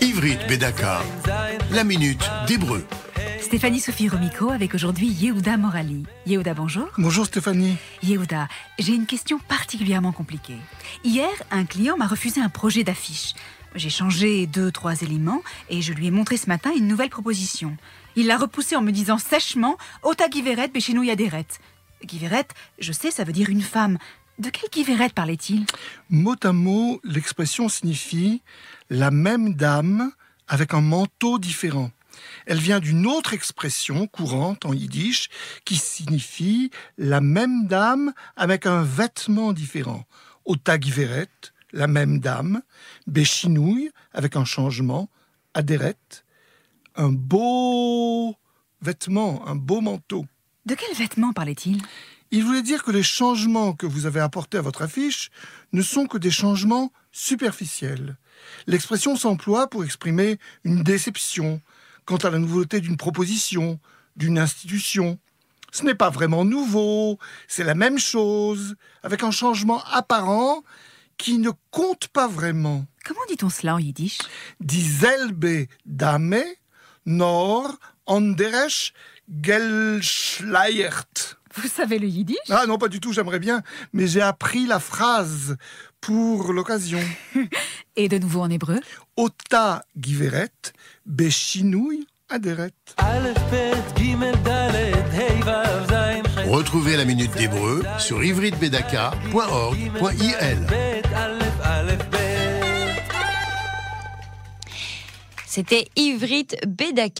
Ivrit Bedaka, la minute d'hébreu. Stéphanie Sophie Romico avec aujourd'hui Yehuda Morali. Yehuda, bonjour. Bonjour Stéphanie. Yehuda, j'ai une question particulièrement compliquée. Hier, un client m'a refusé un projet d'affiche. J'ai changé deux, trois éléments et je lui ai montré ce matin une nouvelle proposition. Il l'a repoussé en me disant sèchement Ota Giveret Beshinou Yaderet. Giveret, je sais, ça veut dire une femme. De quelle Giveret parlait-il? Mot à mot, l'expression signifie la même dame avec un manteau différent. Elle vient d'une autre expression courante en yiddish qui signifie la même dame avec un vêtement différent. Ota Giveret, la même dame, Béchinouille, avec un changement, Adéret, un beau vêtement, un beau manteau. De quel vêtement parlait-il? Il voulait dire que les changements que vous avez apportés à votre affiche ne sont que des changements superficiels. L'expression s'emploie pour exprimer une déception quant à la nouveauté d'une proposition, d'une institution. Ce n'est pas vraiment nouveau, c'est la même chose, avec un changement apparent qui ne compte pas vraiment. Comment dit-on cela en yiddish? Dame, nor anderes gelschleiert. Vous savez le yiddish? Ah non, pas du tout, j'aimerais bien, mais j'ai appris la phrase pour l'occasion. Et de nouveau en hébreu? Ota giveret, beshinouille aderet. Retrouvez la minute d'hébreu sur ivritbedaka.org.il. C'était Ivrit Bedaka.